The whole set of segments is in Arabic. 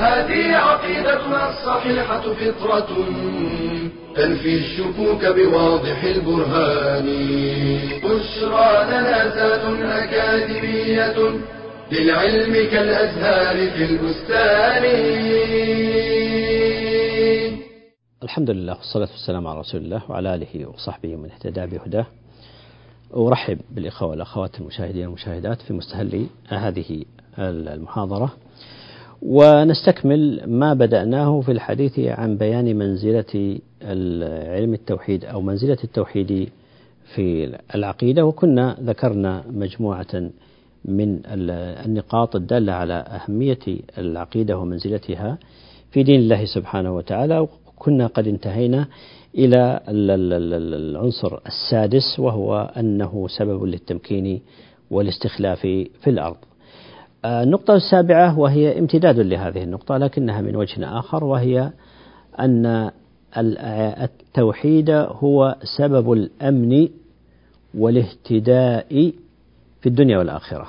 هذه عقيدتنا الصحيحة فطرة تنفي الشكوك بواضح البرهان. بشرى لنا ذات أكاديمية للعلم كالأزهار في البستان. الحمد لله والصلاة والسلام على رسول الله وعلى آله وصحبه من اهتدى بهداه. أرحب بالإخوة والأخوات المشاهدين والمشاهدات في مستهل هذه المحاضرة. ونستكمل ما بدأناه في الحديث عن بيان منزلة علم التوحيد أو منزلة التوحيد في العقيدة وكنا ذكرنا مجموعة من النقاط الدالة على أهمية العقيدة ومنزلتها في دين الله سبحانه وتعالى وكنا قد انتهينا إلى العنصر السادس وهو أنه سبب للتمكين والاستخلاف في الأرض. النقطة السابعة وهي امتداد لهذه النقطة لكنها من وجه آخر وهي أن التوحيد هو سبب الأمن والاهتداء في الدنيا والآخرة.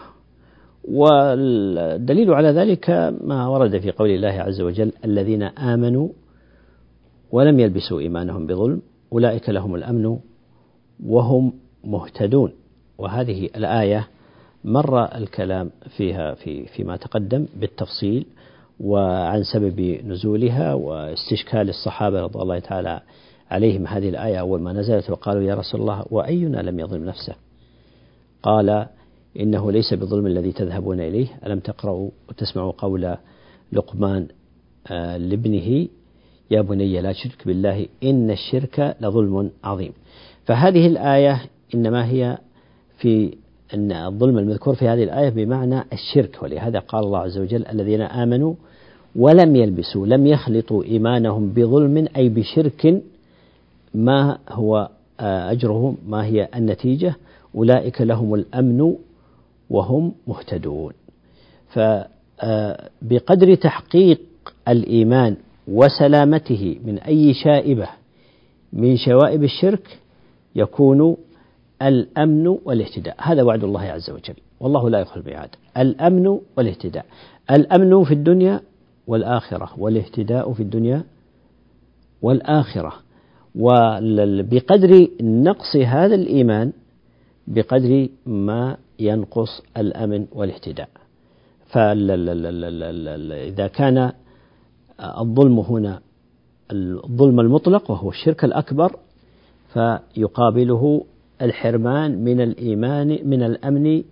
والدليل على ذلك ما ورد في قول الله عز وجل الذين آمنوا ولم يلبسوا إيمانهم بظلم أولئك لهم الأمن وهم مهتدون. وهذه الآية مر الكلام فيها في فيما تقدم بالتفصيل وعن سبب نزولها واستشكال الصحابة رضي الله تعالى عليهم هذه الآية أول ما نزلت وقالوا يا رسول الله وأينا لم يظلم نفسه؟ قال إنه ليس بظلم الذي تذهبون إليه ألم تقرأوا وتسمعوا قول لقمان آه، لابنه يا بني لا تشرك بالله إن الشرك لظلم عظيم. فهذه الآية إنما هي في أن الظلم المذكور في هذه الآية بمعنى الشرك ولهذا قال الله عز وجل الذين آمنوا ولم يلبسوا لم يخلطوا إيمانهم بظلم أي بشرك ما هو آه، أجرهم ما هي النتيجة. أولئك لهم الأمن وهم مهتدون. فبقدر تحقيق الإيمان وسلامته من أي شائبة من شوائب الشرك يكون الأمن والاهتداء. هذا وعد الله عز وجل. والله لا يخلف الميعاد. الأمن والاهتداء. الأمن في الدنيا والآخرة والاهتداء في الدنيا والآخرة. وبقدر نقص هذا الإيمان بقدر ما ينقص الأمن والاهتداء. فإذا كان الظلم هنا الظلم المطلق وهو الشرك الأكبر فيقابله الحرمان من الإيمان من الأمن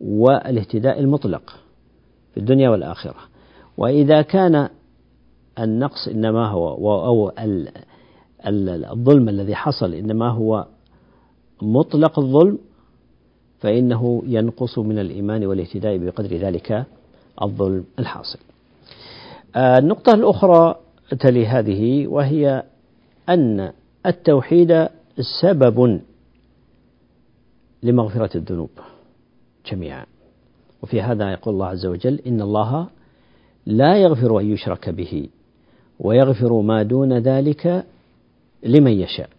والاهتداء المطلق في الدنيا والآخرة وإذا كان النقص إنما هو أو الظلم الذي حصل إنما هو مطلق الظلم فإنه ينقص من الإيمان والاهتداء بقدر ذلك الظلم الحاصل. النقطة الأخرى تلي هذه وهي أن التوحيد سبب لمغفرة الذنوب جميعا. وفي هذا يقول الله عز وجل إن الله لا يغفر أن يشرك به ويغفر ما دون ذلك لمن يشاء.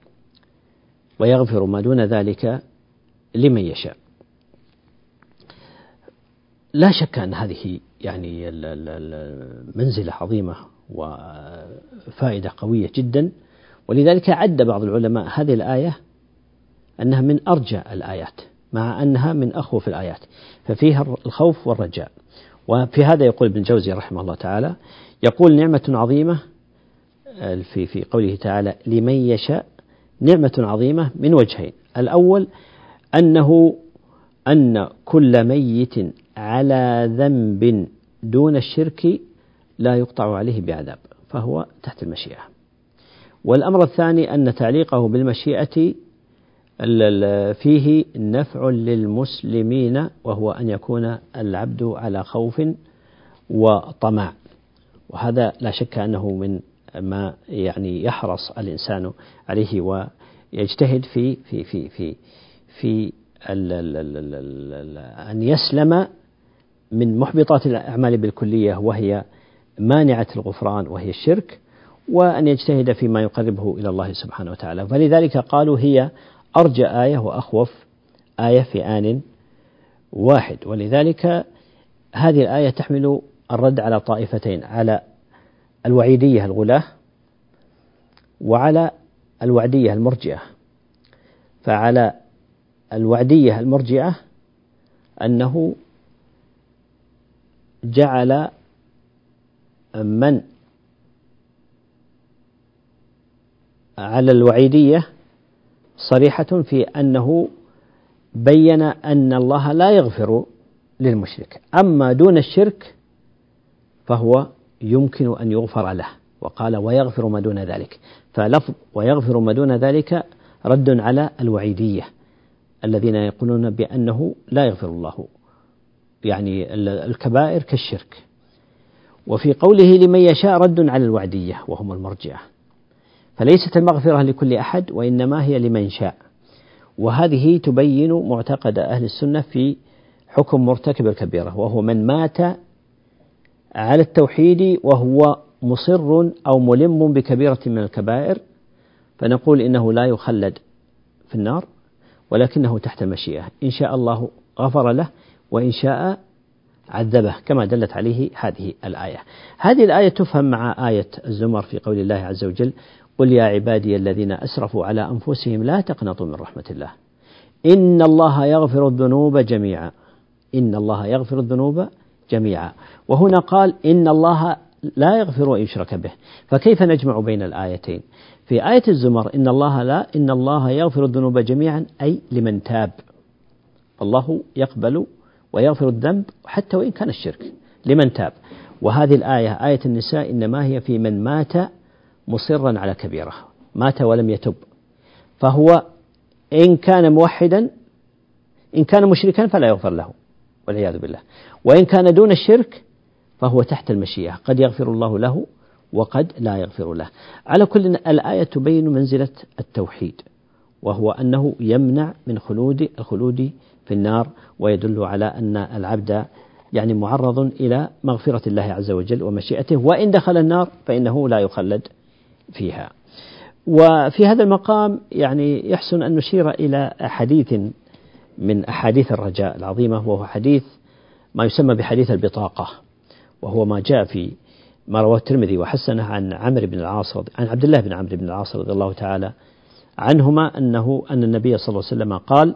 ويغفر ما دون ذلك لمن يشاء. لا شك أن هذه يعني منزلة عظيمة وفائدة قوية جدا. ولذلك عد بعض العلماء هذه الآية أنها من أرجى الآيات مع أنها من أخوف الآيات ففيها الخوف والرجاء. وفي هذا يقول ابن جوزي رحمه الله تعالى يقول نعمة عظيمة في في قوله تعالى لمن يشاء نعمة عظيمة من وجهين. الأول أنه أن كل ميت على ذنب دون الشرك لا يقطع عليه بعذاب فهو تحت المشيئة. والأمر الثاني أن تعليقه بالمشيئة فيه نفع للمسلمين وهو أن يكون العبد على خوف وطمع. وهذا لا شك أنه من ما يعني يحرص الإنسان عليه ويجتهد في في في في في أن يسلم من محبطات الأعمال بالكلية وهي مانعة الغفران وهي الشرك وأن يجتهد فيما يقربه إلى الله سبحانه وتعالى. فلذلك قالوا هي أرجى آية وأخوف آية في آن واحد. ولذلك هذه الآية تحمل الرد على طائفتين على الوعيدية الغلاة وعلى الوعدية المرجئة. فعلى الوعدية المرجئة أنه جعل من على الوعيدية صريحة في أنه بين أن الله لا يغفر للمشرك. أما دون الشرك فهو يمكن أن يغفر له وقال ويغفر ما دون ذلك. فلفظ ويغفر ما دون ذلك رد على الوعيدية الذين يقولون بأنه لا يغفر الله يعني الكبائر كالشرك. وفي قوله لمن يشاء رد على الوعدية وهم المرجئة. فليست المغفرة لكل أحد وإنما هي لمن شاء. وهذه تبين معتقد أهل السنة في حكم مرتكب الكبيرة وهو من مات على التوحيد وهو مصر أو ملم بكبيرة من الكبائر فنقول إنه لا يخلد في النار ولكنه تحت المشيئة إن شاء الله غفر له وإن شاء عذبه كما دلت عليه هذه الآية. هذه الآية تفهم مع آية الزمر في قول الله عز وجل قل يا عبادي الذين أسرفوا على أنفسهم لا تقنطوا من رحمة الله. إن الله يغفر الذنوب جميعا. إن الله يغفر الذنوب جميعا. وهنا قال إن الله لا يغفر وإن يشرك به. فكيف نجمع بين الآيتين؟ في آية الزمر إن الله لا إن الله يغفر الذنوب جميعا أي لمن تاب. الله يقبل ويغفر الذنب حتى وإن كان الشرك. لمن تاب. وهذه الآية آية النساء إنما هي في من مات مصرا على كبيرة. مات ولم يتب. فهو إن كان موحدا إن كان مشركا فلا يغفر له والعياذ بالله. وإن كان دون الشرك فهو تحت المشيئة. قد يغفر الله له وقد لا يغفر له. على كل الآية تبين منزلة التوحيد وهو أنه يمنع من خلود الخلود في النار ويدل على أن العبد يعني معرض إلى مغفرة الله عز وجل ومشيئته. وإن دخل النار فإنه لا يخلد. فيها. وفي هذا المقام يعني يحسن أن نشير إلى حديث من أحاديث الرجاء العظيمة وهو حديث ما يسمى بحديث البطاقة وهو ما جاء في ما رواه الترمذي وحسنه عن عمرو بن العاص عن عبد الله بن عمرو بن العاص رضي الله تعالى عنهما أنه أن النبي صلى الله عليه وسلم قال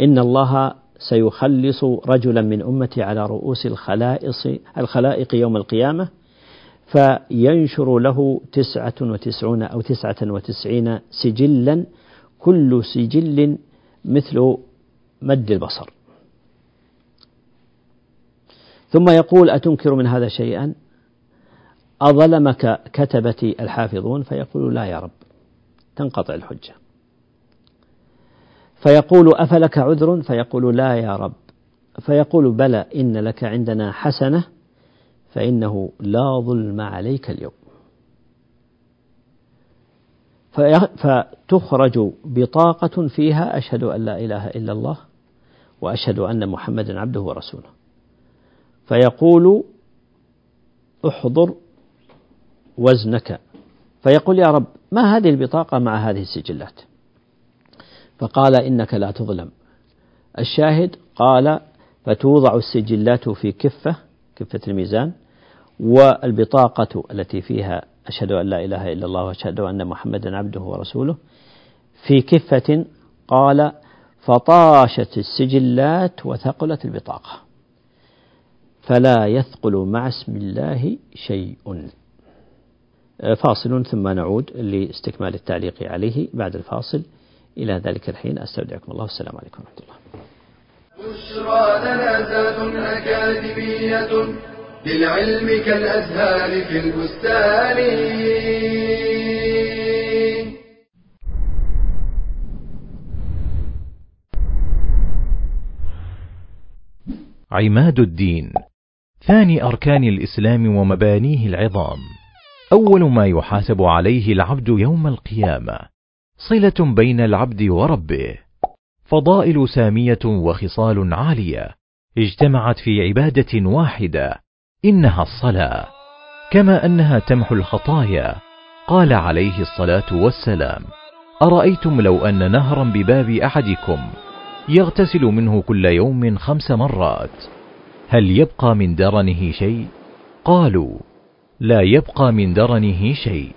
إن الله سيخلص رجلا من أمتي على رؤوس الخلائص الخلائق يوم القيامة فينشر له تسعة وتسعون أو تسعة وتسعين سجلا كل سجل مثل مد البصر. ثم يقول أتنكر من هذا شيئا؟ أظلمك كتبتي الحافظون؟ فيقول لا يا رب تنقطع الحجة. فيقول أفلك عذر؟ فيقول لا يا رب. فيقول بلى إن لك عندنا حسنة. فإنه لا ظلم عليك اليوم. فتخرج بطاقة فيها أشهد أن لا إله إلا الله وأشهد أن محمدا عبده ورسوله. فيقول احضر وزنك. فيقول يا رب ما هذه البطاقة مع هذه السجلات؟ فقال إنك لا تظلم. الشاهد قال فتوضع السجلات في كفة كفة الميزان؟ والبطاقة التي فيها أشهد أن لا إله إلا الله وأشهد أن محمدا عبده ورسوله في كفة قال فطاشت السجلات وثقلت البطاقة. فلا يثقل مع اسم الله شيء. فاصل ثم نعود لاستكمال التعليق عليه بعد الفاصل. إلى ذلك الحين أستودعكم الله. والسلام عليكم ورحمة الله. بشرى لنا أكاديمية للعلم كالأزهار في البستان. عماد الدين ثاني أركان الإسلام ومبانيه العظام. أول ما يحاسب عليه العبد يوم القيامة صلة بين العبد وربه. فضائل سامية وخصال عالية اجتمعت في عبادة واحدة إنها الصلاة. كما أنها تمحو الخطايا. قال عليه الصلاة والسلام أرأيتم لو أن نهرا بباب أحدكم يغتسل منه كل يوم خمس مرات هل يبقى من درنه شيء؟ قالوا لا يبقى من درنه شيء.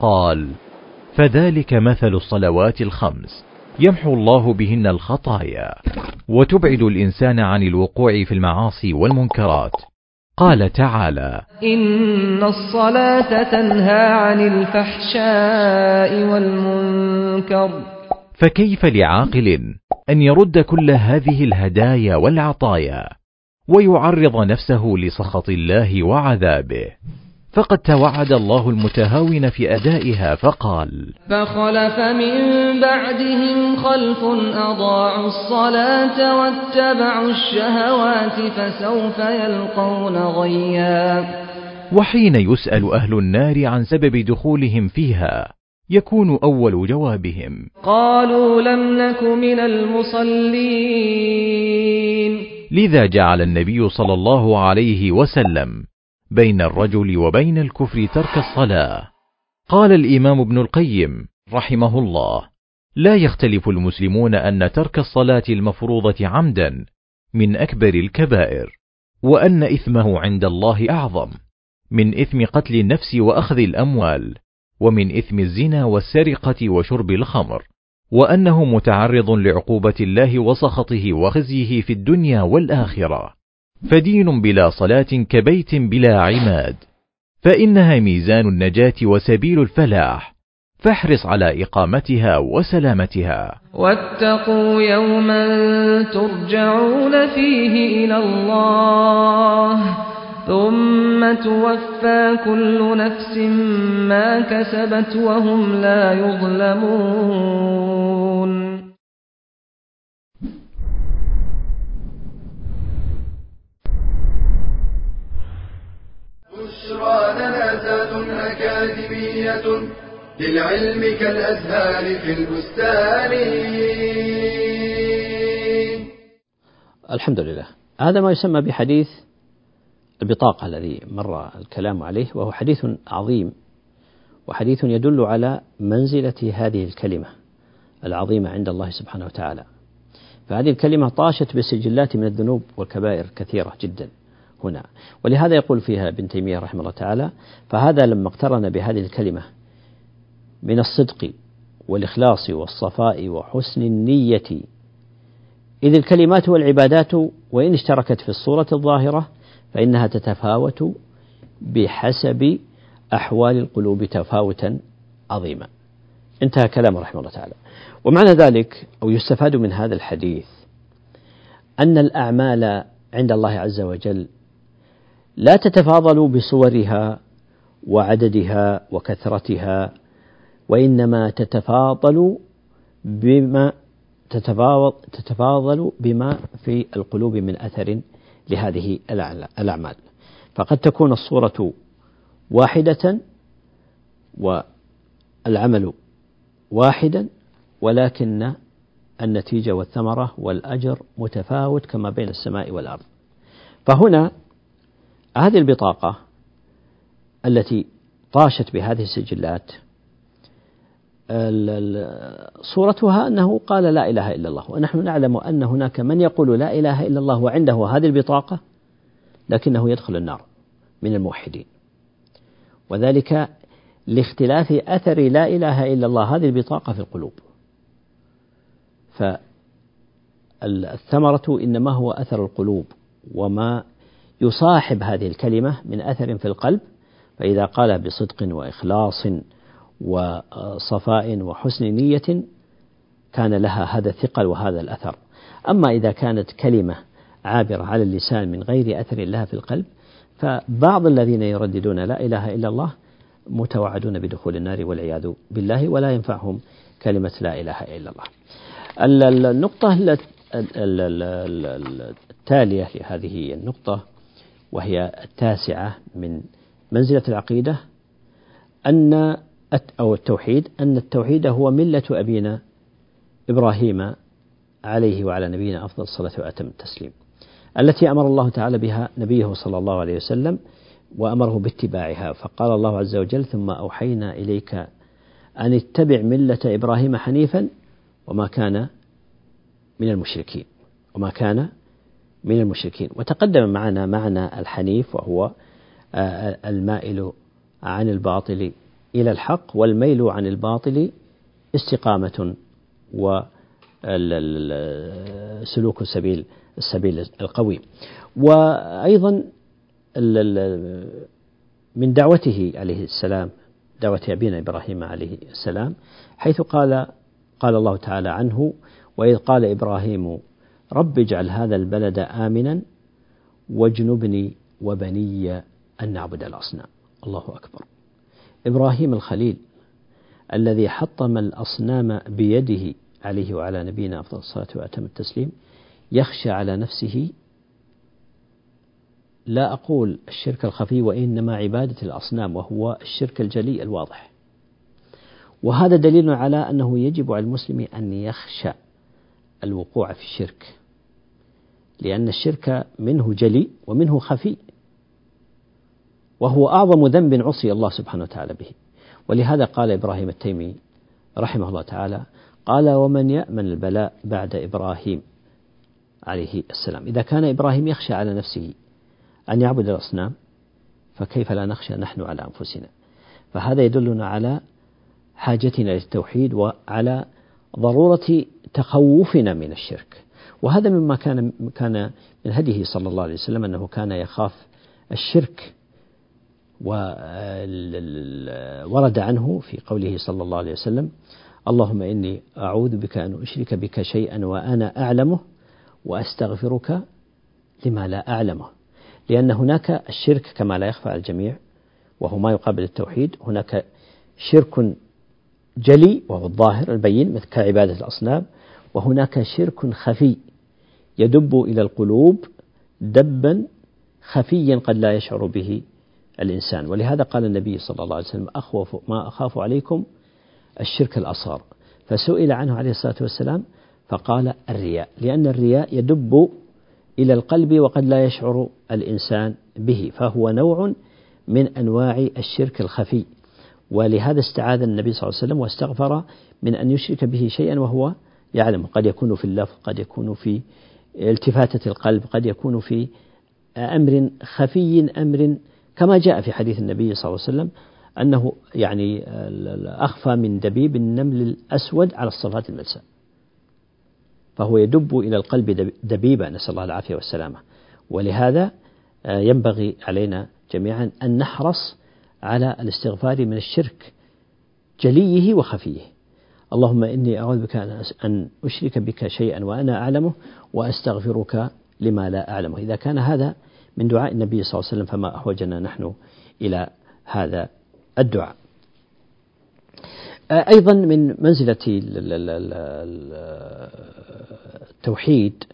قال فذلك مثل الصلوات الخمس. يمحو الله بهن الخطايا وتبعد الإنسان عن الوقوع في المعاصي والمنكرات. قال تعالى إن الصلاة تنهى عن الفحشاء والمنكر. فكيف لعاقل أن يرد كل هذه الهدايا والعطايا ويعرض نفسه لسخط الله وعذابه؟ فقد توعد الله المتهاون في أدائها فقال فخلف من بعدهم خلف أضاعوا الصلاة واتبعوا الشهوات فسوف يلقون غيا. وحين يسأل أهل النار عن سبب دخولهم فيها يكون أول جوابهم قالوا لم نك من المصلين. لذا جعل النبي صلى الله عليه وسلم بين الرجل وبين الكفر ترك الصلاة. قال الإمام ابن القيم رحمه الله لا يختلف المسلمون أن ترك الصلاة المفروضة عمدا من أكبر الكبائر وأن إثمه عند الله أعظم من إثم قتل النفس وأخذ الأموال ومن إثم الزنا والسرقة وشرب الخمر وأنه متعرض لعقوبة الله وسخطه وخزيه في الدنيا والآخرة. فدين بلا صلاة كبيت بلا عماد. فإنها ميزان النجاة وسبيل الفلاح. فاحرص على إقامتها وسلامتها. واتقوا يوما ترجعون فيه إلى الله. ثم توفى كل نفس ما كسبت وهم لا يظلمون. بشرى لنا ذات أكاديمية للعلم كالأزهار في البستان. الحمد لله. هذا ما يسمى بحديث البطاقة الذي مر الكلام عليه وهو حديث عظيم وحديث يدل على منزلة هذه الكلمة العظيمة عند الله سبحانه وتعالى. فهذه الكلمة طاشت بسجلات من الذنوب والكبائر كثيرة جدا. هنا. ولهذا يقول فيها ابن تيمية رحمه الله تعالى فهذا لما اقترن بهذه الكلمة من الصدق والإخلاص والصفاء وحسن النية إذ الكلمات والعبادات وإن اشتركت في الصورة الظاهرة فإنها تتفاوت بحسب أحوال القلوب تفاوتا عظيما. انتهى كلامه رحمه الله تعالى. ومعنى ذلك أو يستفاد من هذا الحديث أن الأعمال عند الله عز وجل لا تتفاضل بصورها وعددها وكثرتها وإنما تتفاضل بما تتفاضل بما في القلوب من أثر لهذه الأعمال. فقد تكون الصورة واحدة والعمل واحدا ولكن النتيجة والثمرة والأجر متفاوت كما بين السماء والأرض. فهنا هذه البطاقة التي طاشت بهذه السجلات صورتها أنه قال لا إله إلا الله ونحن نعلم أن هناك من يقول لا إله إلا الله وعنده هذه البطاقة لكنه يدخل النار من الموحدين. وذلك لاختلاف أثر لا إله إلا الله هذه البطاقة في القلوب. فالثمرة إنما هو أثر القلوب وما يصاحب هذه الكلمة من أثر في القلب فإذا قال بصدق وإخلاص وصفاء وحسن نية كان لها هذا الثقل وهذا الأثر. أما إذا كانت كلمة عابرة على اللسان من غير أثر لها في القلب فبعض الذين يرددون لا إله إلا الله متوعدون بدخول النار والعياذ بالله ولا ينفعهم كلمة لا إله إلا الله. النقطة التالية لهذه النقطة وهي التاسعة من منزلة العقيدة أن أو التوحيد أن التوحيد هو ملة أبينا إبراهيم عليه وعلى نبينا أفضل الصلاة وأتم التسليم التي أمر الله تعالى بها نبيه صلى الله عليه وسلم وأمره باتباعها. فقال الله عز وجل ثم أوحينا إليك أن اتبع ملة إبراهيم حنيفا وما كان من المشركين وما كان من المشركين. وتقدم معنا معنى الحنيف وهو آه، المائل عن الباطل إلى الحق والميل عن الباطل استقامة وسلوك السبيل السبيل القوي. وأيضا من دعوته عليه السلام دعوة أبينا إبراهيم عليه السلام حيث قال قال الله تعالى عنه وإذ قال إبراهيم رب اجعل هذا البلد آمنا واجنبني وبني أن نعبد الأصنام. الله أكبر. إبراهيم الخليل الذي حطم الأصنام بيده عليه وعلى نبينا أفضل الصلاة وأتم التسليم يخشى على نفسه. لا أقول الشرك الخفي وإنما عبادة الأصنام وهو الشرك الجلي الواضح. وهذا دليل على أنه يجب على المسلم أن يخشى. الوقوع في الشرك لأن الشرك منه جلي ومنه خفي وهو أعظم ذنب عصي الله سبحانه وتعالى به. ولهذا قال إبراهيم التيمي رحمه الله تعالى قال ومن يأمن البلاء بعد إبراهيم عليه السلام. إذا كان إبراهيم يخشى على نفسه أن يعبد الأصنام فكيف لا نخشى نحن على أنفسنا؟ فهذا يدلنا على حاجتنا للتوحيد وعلى ضرورة تخوفنا من الشرك. وهذا مما كان كان من هديه صلى الله عليه وسلم أنه كان يخاف الشرك ورد عنه في قوله صلى الله عليه وسلم اللهم إني أعوذ بك أن أشرك بك شيئا وأنا أعلمه وأستغفرك لما لا أعلمه. لأن هناك الشرك كما لا يخفى على الجميع وهو ما يقابل التوحيد. هناك شرك جلي وهو الظاهر البين مثل كعبادة الأصنام. وهناك شرك خفي يدب إلى القلوب دبا خفيا قد لا يشعر به الإنسان. ولهذا قال النبي صلى الله عليه وسلم أخوف ما أخاف عليكم الشرك الأصغر. فسئل عنه عليه الصلاة والسلام فقال الرياء لأن الرياء يدب إلى القلب وقد لا يشعر الإنسان به فهو نوع من أنواع الشرك الخفي. ولهذا استعاذ النبي صلى الله عليه وسلم واستغفر من أن يشرك به شيئا وهو يعلم. قد يكون في اللفظ قد يكون في التفاتة القلب قد يكون في أمر خفي أمر كما جاء في حديث النبي صلى الله عليه وسلم أنه يعني أخفى من دبيب النمل الأسود على الصفات الملساء. فهو يدب إلى القلب دبيبا نسأل الله العافية والسلامة. ولهذا آه، ينبغي علينا جميعا أن نحرص على الاستغفار من الشرك جليه وخفيه. اللهم إني أعوذ بك أن أشرك بك شيئا وأنا أعلمه وأستغفرك لما لا أعلمه. إذا كان هذا من دعاء النبي صلى الله عليه وسلم فما أحوجنا نحن إلى هذا الدعاء. أيضا من منزلة التوحيد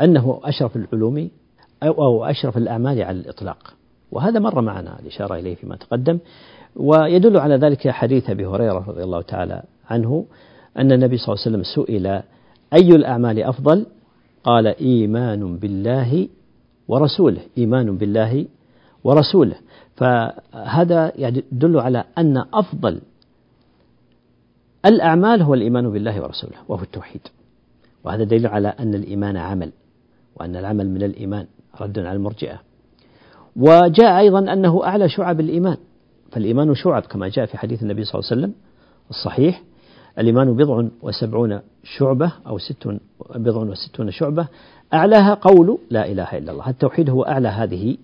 أنه أشرف العلوم أو أشرف الأعمال على الإطلاق. وهذا مر معنا الإشارة إليه فيما تقدم. ويدل على ذلك حديث أبي هريرة رضي الله تعالى عنه أن النبي صلى الله عليه وسلم سئل أي الأعمال أفضل؟ قال إيمان بالله ورسوله إيمان بالله ورسوله. فهذا يدل على أن أفضل الأعمال هو الإيمان بالله ورسوله وهو التوحيد. وهذا دليل على أن الإيمان عمل وأن العمل من الإيمان رد على المرجئة. وجاء أيضا أنه أعلى شعب الإيمان. فالإيمان شعب كما جاء في حديث النبي صلى الله عليه وسلم الصحيح. الإيمان بضع وسبعون شعبة أو ست بضع وستون شعبة. أعلاها قول لا إله إلا الله. التوحيد هو أعلى هذه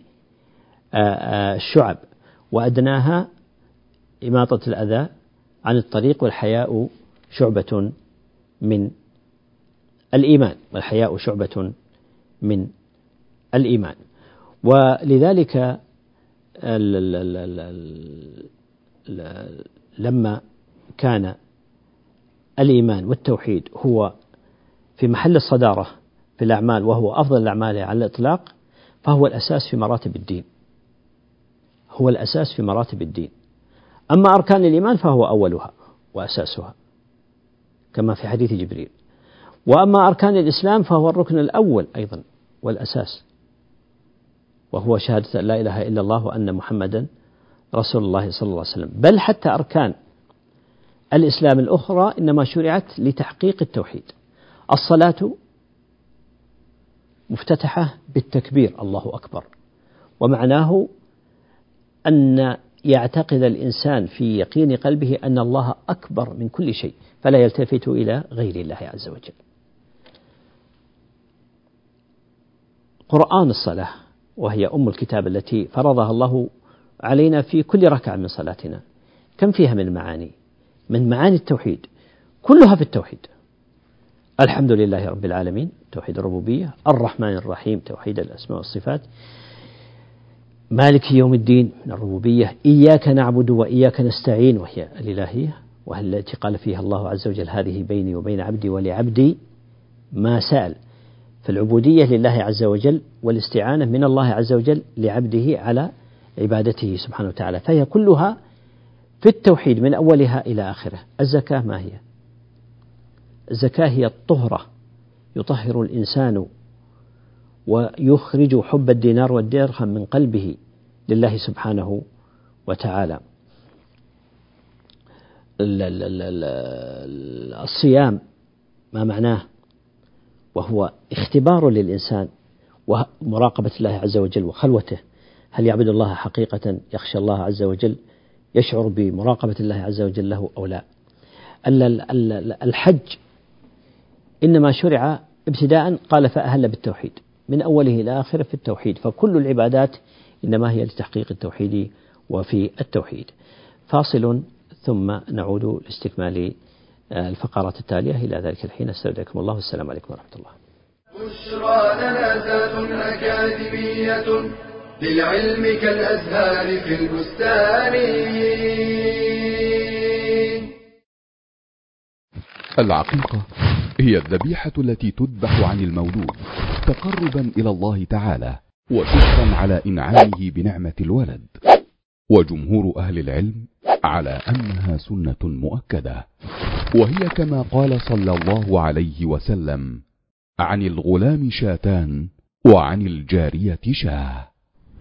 الشعب. وأدناها إماطة الأذى عن الطريق والحياء شعبة من الإيمان. والحياء شعبة من الإيمان. ولذلك لما كان الإيمان والتوحيد هو في محل الصدارة في الأعمال وهو أفضل الأعمال على الإطلاق فهو الأساس في مراتب الدين. هو الأساس في مراتب الدين. أما أركان الإيمان فهو أولها وأساسها كما في حديث جبريل. وأما أركان الإسلام فهو الركن الأول أيضا والأساس. وهو شهادة لا إله إلا الله وأن محمدا رسول الله صلى الله عليه وسلم. بل حتى أركان الإسلام الأخرى إنما شرعت لتحقيق التوحيد. الصلاة مفتتحة بالتكبير الله أكبر. ومعناه أن يعتقد الإنسان في يقين قلبه أن الله أكبر من كل شيء فلا يلتفت إلى غير الله عز وجل. قرآن الصلاة وهي أم الكتاب التي فرضها الله علينا في كل ركعة من صلاتنا. كم فيها من معاني؟ من معاني التوحيد. كلها في التوحيد. الحمد لله رب العالمين. توحيد الربوبية. الرحمن الرحيم. توحيد الأسماء والصفات. مالك يوم الدين. من الربوبية. إياك نعبد وإياك نستعين. وهي الإلهية. وهي التي قال فيها الله عز وجل هذه بيني وبين عبدي ولعبدي ما سأل. فالعبودية لله عز وجل والاستعانة من الله عز وجل لعبده على عبادته سبحانه وتعالى فهي كلها في التوحيد من أولها إلى آخره. الزكاة ما هي؟ الزكاة هي الطهرة يطهر الإنسان ويخرج حب الدينار والدرهم من قلبه لله سبحانه وتعالى. الصيام ما معناه؟ وهو اختبار للإنسان ومراقبة الله عز وجل وخلوته. هل يعبد الله حقيقة يخشى الله عز وجل يشعر بمراقبة الله عز وجل له أو لا؟ الحج إنما شرع ابتداء قال فأهل بالتوحيد. من أوله إلى آخره في التوحيد. فكل العبادات إنما هي لتحقيق التوحيد وفي التوحيد. فاصل ثم نعود لاستكمال الفقرات التالية. إلى ذلك الحين استودعكم الله. والسلام عليكم ورحمة الله. بشرى لنا أكاديمية للعلم كالأزهار في البستان. العقيقة هي الذبيحة التي تذبح عن المولود تقربا إلى الله تعالى وشكرا على إنعامه بنعمة الولد. وجمهور أهل العلم على أنها سنة مؤكدة. وهي كما قال صلى الله عليه وسلم عن الغلام شاتان وعن الجارية شاه.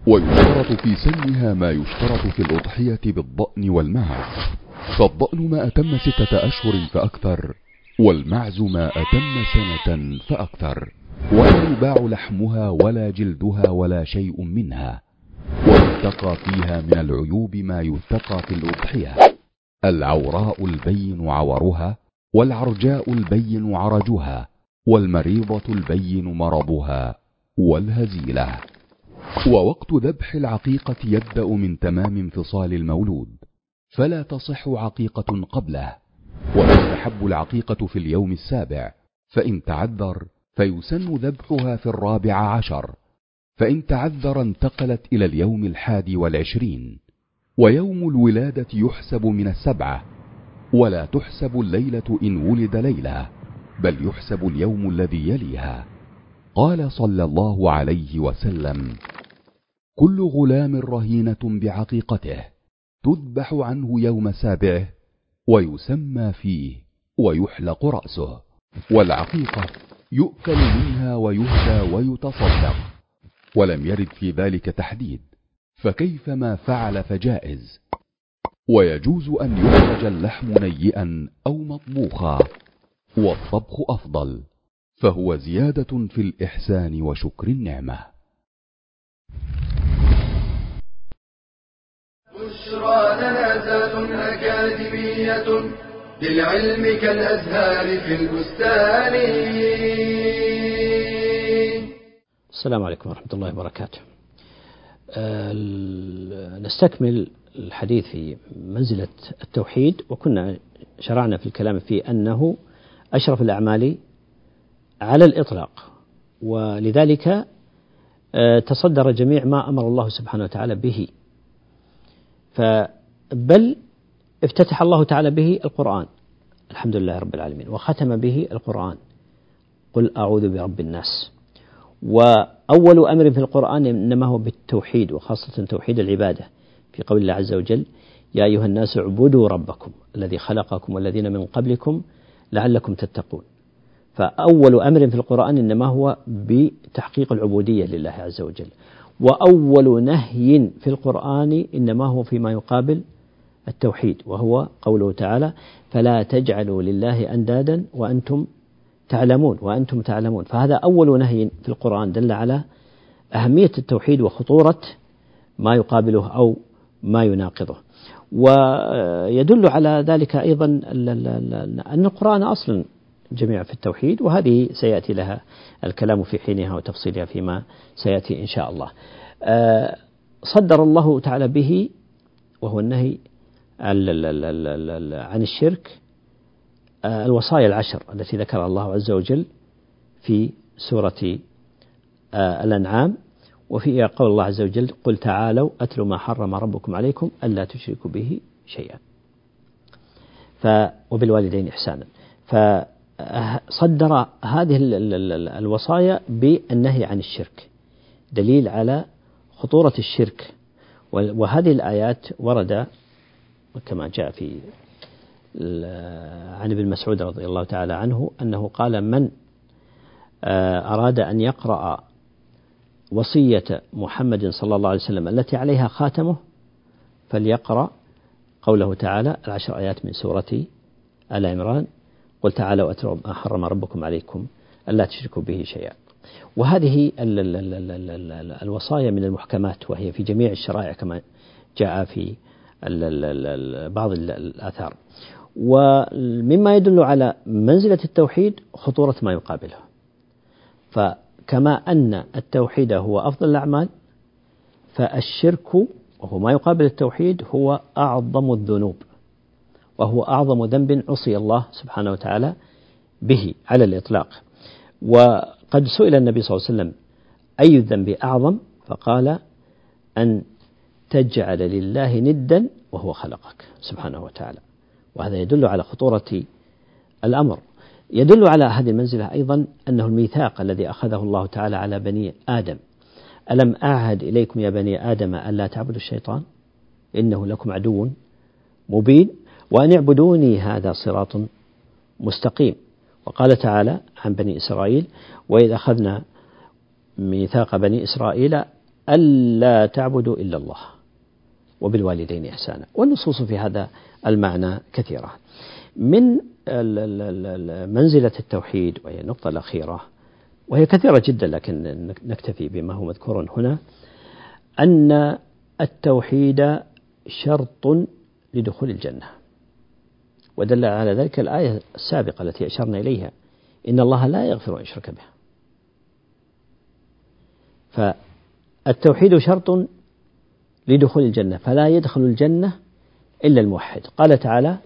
ويشترط في سنها ما يشترط في الأضحية بالضأن والمعز. فالضأن ما أتم ستة أشهر فأكثر والمعز ما أتم سنة فأكثر. ولا يباع لحمها ولا جلدها ولا شيء منها. ويتقى فيها من العيوب ما يتقى في الأضحية. العوراء البين عورها والعرجاء البين عرجها والمريضة البين مرضها والهزيلة. ووقت ذبح العقيقة يبدأ من تمام انفصال المولود فلا تصح عقيقة قبله. وتستحب العقيقة في اليوم السابع فإن تعذر فيسن ذبحها في الرابع عشر. فإن تعذر انتقلت إلى اليوم الحادي والعشرين ويوم الولادة يحسب من السبعة ولا تحسب الليلة إن ولد ليلة بل يحسب اليوم الذي يليها. قال صلى الله عليه وسلم كل غلام رهينة بعقيقته تذبح عنه يوم سابعه ويسمى فيه ويحلق رأسه والعقيقة يؤكل منها ويهدى ويتصدق. ولم يرد في ذلك تحديد فكيف ما فعل فجائز؟ ويجوز أن يخرج اللحم نيئا أو مطبوخا والطبخ أفضل فهو زيادة في الإحسان وشكر النعمة. بشرى لنا أكاديمية للعلم كالأزهار في البستان. السلام عليكم ورحمة الله وبركاته. نستكمل الحديث في منزلة التوحيد وكنا شرعنا في الكلام في أنه أشرف الأعمال على الإطلاق ولذلك تصدر جميع ما أمر الله سبحانه وتعالى به. بل افتتح الله تعالى به القرآن؟ الحمد لله رب العالمين. وختم به القرآن. قل أعوذ برب الناس. وأول أمر في القرآن إنما هو بالتوحيد وخاصة توحيد العبادة. في قول الله عز وجل يا أيها الناس اعبدوا ربكم الذي خلقكم والذين من قبلكم لعلكم تتقون. فأول أمر في القرآن إنما هو بتحقيق العبودية لله عز وجل. وأول نهي في القرآن إنما هو فيما يقابل التوحيد وهو قوله تعالى فلا تجعلوا لله أندادا وأنتم تعلمون وأنتم تعلمون. فهذا أول نهي في القرآن دل على أهمية التوحيد وخطورة ما يقابله أو ما يناقضه. ويدل على ذلك أيضا أن القرآن أصلا جميع في التوحيد وهذه سيأتي لها الكلام في حينها وتفصيلها فيما سيأتي إن شاء الله. آه، صدر الله تعالى به وهو النهي عن الشرك الوصايا العشر التي ذكرها الله عز وجل في سورة آه، الأنعام. وفي قول الله عز وجل قل تعالوا أتلوا ما حرم ربكم عليكم ألا تشركوا به شيئا. ف وبالوالدين إحسانا. فصدر هذه الوصايا بالنهي عن الشرك. دليل على خطورة الشرك. وهذه الآيات ورد كما جاء في عن ابن مسعود رضي الله تعالى عنه أنه قال من آه، أراد أن يقرأ وصية محمد صلى الله عليه وسلم التي عليها خاتمه فليقرأ قوله تعالى العشر آيات من سورة آل عمران قل تعالوا أتلوا ما حرم ربكم عليكم ألا تشركوا به شيئا. وهذه الوصايا من المحكمات وهي في جميع الشرائع كما جاء في بعض الآثار. ومما يدل على منزلة التوحيد خطورة ما يقابله فكما أن التوحيد هو أفضل الأعمال فالشرك وهو ما يقابل التوحيد هو أعظم الذنوب وهو أعظم ذنب عصي الله سبحانه وتعالى به على الإطلاق. وقد سئل النبي صلى الله عليه وسلم أي الذنب أعظم؟ فقال أن تجعل لله ندا وهو خلقك سبحانه وتعالى. وهذا يدل على خطورة الأمر. يدل على هذه المنزلة أيضا أنه الميثاق الذي أخذه الله تعالى على بني آدم. ألم أعهد إليكم يا بني آدم ألا تعبدوا الشيطان؟ إنه لكم عدو مبين. وأن اعبدوني هذا صراط مستقيم. وقال تعالى عن بني إسرائيل وإذا أخذنا ميثاق بني إسرائيل ألا تعبدوا إلا الله. وبالوالدين إحسانا. والنصوص في هذا المعنى كثيرة. من منزلة التوحيد وهي النقطة الأخيرة وهي كثيرة جدا لكن نكتفي بما هو مذكور هنا أن التوحيد شرط لدخول الجنة. ودل على ذلك الآية السابقة التي أشرنا إليها إن الله لا يغفر أن يشرك به. فالتوحيد شرط لدخول الجنة فلا يدخل الجنة إلا الموحد. قال تعالى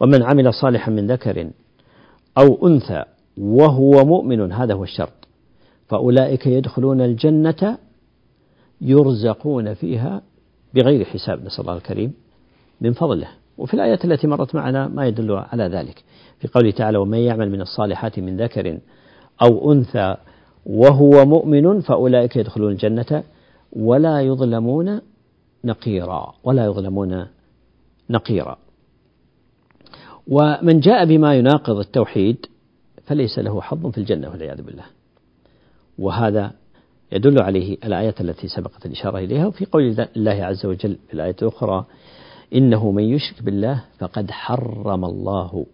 ومن عمل صالحا من ذكر أو أنثى وهو مؤمن هذا هو الشرط. فأولئك يدخلون الجنة يرزقون فيها بغير حساب. نسأل الله الكريم من فضله. وفي الآيات التي مرت معنا ما يدل على ذلك. في قوله تعالى ومن يعمل من الصالحات من ذكر أو أنثى وهو مؤمن فأولئك يدخلون الجنة ولا يظلمون نقيرا. ولا يظلمون نقيرا. ومن جاء بما يناقض التوحيد فليس له حظ في الجنة والعياذ بالله. وهذا يدل عليه الآيات التي سبقت الإشارة إليها وفي قول الله عز وجل في الآية الأخرى إنه من يشرك بالله فقد حرم الله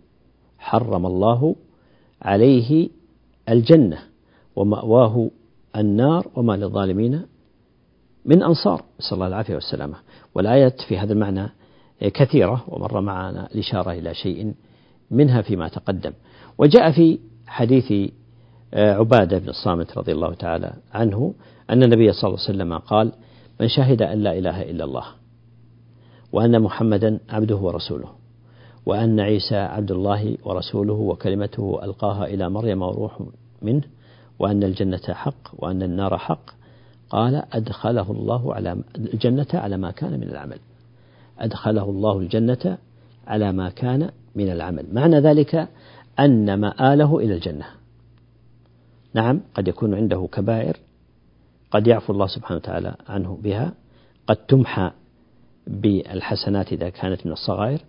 حرم الله عليه الجنة ومأواه النار وما للظالمين من أنصار. نسأل الله العافية والسلامة. والآيات في هذا المعنى كثيرة ومر معنا الإشارة إلى شيء منها فيما تقدم. وجاء في حديث آه، عبادة بن الصامت رضي الله تعالى عنه أن النبي صلى الله عليه وسلم قال من شهد أن لا إله إلا الله وأن محمدا عبده ورسوله وأن عيسى عبد الله ورسوله وكلمته ألقاها إلى مريم وروح منه وأن الجنة حق وأن النار حق قال أدخله الله على الجنة على ما كان من العمل. أدخله الله الجنة على ما كان من العمل. معنى ذلك أن مآله إلى الجنة. نعم قد يكون عنده كبائر قد يعفو الله سبحانه وتعالى عنه بها قد تمحى بالحسنات إذا كانت من الصغائر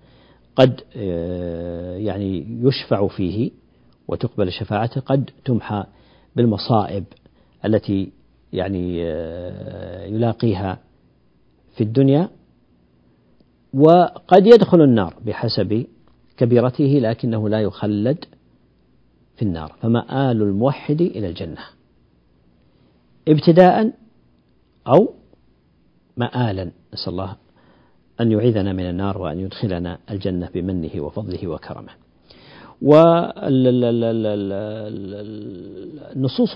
قد آه، يعني يشفع فيه وتقبل شفاعته قد تمحى بالمصائب التي يعني آه، يلاقيها في الدنيا وقد يدخل النار بحسب كبيرته لكنه لا يخلد في النار. فمآل الموحد إلى الجنة؟ ابتداء أو مآلا. نسأل الله أن يعيذنا من النار وأن يدخلنا الجنة بمنه وفضله وكرمه. والنصوص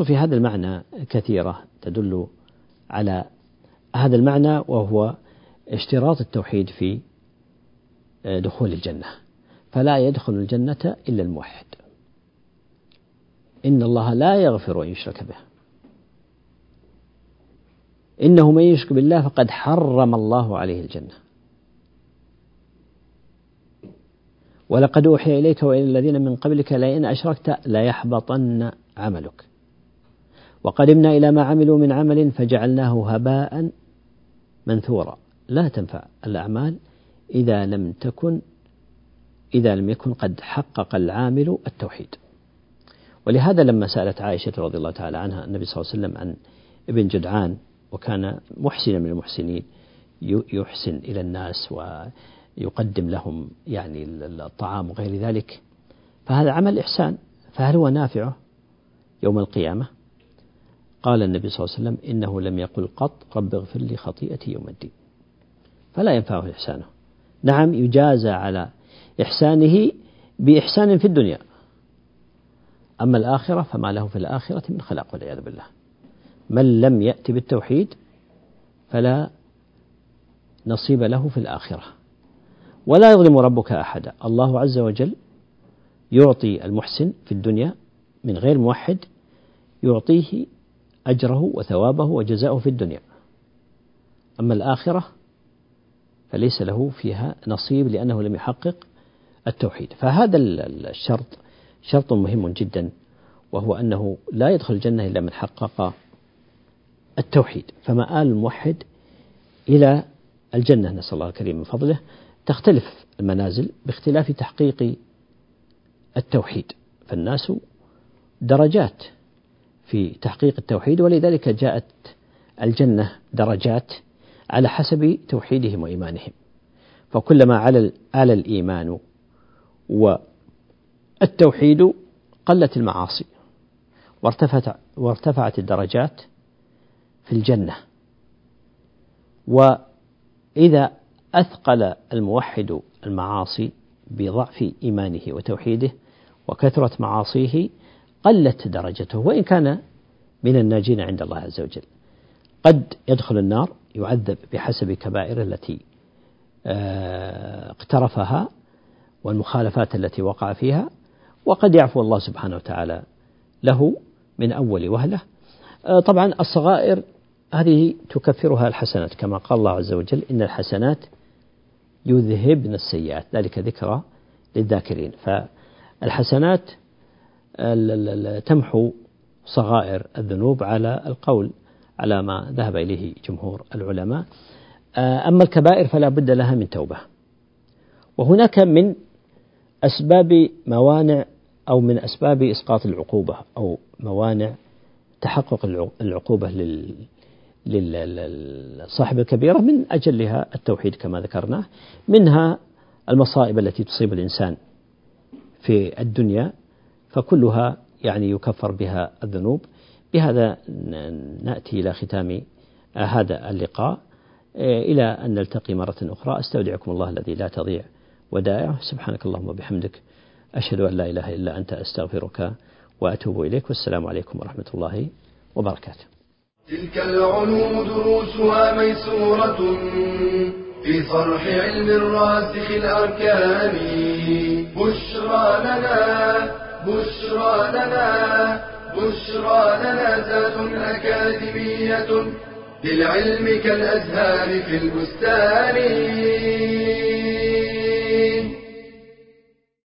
في هذا المعنى كثيرة تدل على هذا المعنى وهو اشتراط التوحيد في دخول الجنة. فلا يدخل الجنة إلا الموحد. إن الله لا يغفر أن يشرك به. إنه من يشرك بالله فقد حرم الله عليه الجنة. ولقد أوحي إليك وإلى الذين من قبلك لئن أشركت ليحبطن عملك. وقدمنا إلى ما عملوا من عمل فجعلناه هباء منثورا. لا تنفع الأعمال إذا لم تكن إذا لم يكن قد حقق العامل التوحيد. ولهذا لما سألت عائشة رضي الله تعالى عنها النبي صلى الله عليه وسلم عن ابن جدعان وكان محسنا من المحسنين يحسن إلى الناس ويقدم لهم يعني الطعام وغير ذلك فهذا عمل إحسان. فهل هو نافعه يوم القيامة؟ قال النبي صلى الله عليه وسلم إنه لم يقل قط رب اغفر لي خطيئتي يوم الدين. فلا ينفعه إحسانه. نعم يجازى على إحسانه بإحسان في الدنيا. أما الآخرة فما له في الآخرة من خلاق والعياذ بالله. من لم يأت بالتوحيد فلا نصيب له في الآخرة. ولا يظلم ربك أحدا. الله عز وجل يعطي المحسن في الدنيا من غير موحد يعطيه أجره وثوابه وجزاءه في الدنيا. أما الآخرة فليس له فيها نصيب لأنه لم يحقق التوحيد. فهذا الشرط شرط مهم جدا وهو أنه لا يدخل الجنة إلا من حقق التوحيد. فمآل الموحد إلى الجنة نسأل الله الكريم من فضله تختلف المنازل باختلاف تحقيق التوحيد. فالناس درجات في تحقيق التوحيد ولذلك جاءت الجنة درجات على حسب توحيدهم وإيمانهم. فكلما على على الإيمان والتوحيد قلت المعاصي وارتفعت وارتفعت الدرجات في الجنة. وإذا أثقل الموحد المعاصي بضعف إيمانه وتوحيده وكثرة معاصيه قلت درجته وإن كان من الناجين عند الله عز وجل. قد يدخل النار يعذب بحسب كبائر التي آه، اقترفها والمخالفات التي وقع فيها. وقد يعفو الله سبحانه وتعالى له من أول وهلة. آه، طبعا الصغائر هذه تكفرها الحسنات كما قال الله عز وجل إن الحسنات يذهبن السيئات ذلك ذكرى للذاكرين. فالحسنات تمحو صغائر الذنوب على القول. على ما ذهب إليه جمهور العلماء. آه، أما الكبائر فلا بد لها من توبة. وهناك من أسباب موانع أو من أسباب إسقاط العقوبة أو موانع تحقق العقوبة لصاحب الكبيرة من أجلها التوحيد كما ذكرنا منها المصائب التي تصيب الإنسان في الدنيا فكلها يعني يكفر بها الذنوب. بهذا نأتي إلى ختام هذا اللقاء. إلى أن نلتقي مرة أخرى. أستودعكم الله الذي لا تضيع ودائعه. سبحانك اللهم وبحمدك. أشهد أن لا إله إلا أنت. أستغفرك وأتوب إليك. والسلام عليكم ورحمة الله وبركاته. تلك العلوم دروسها ميسورة في صرح علم الراسخ الأركان. بشرى لنا بشرى لنا بشرى لنا ذات أكاديمية للعلم كالأزهار في البستان.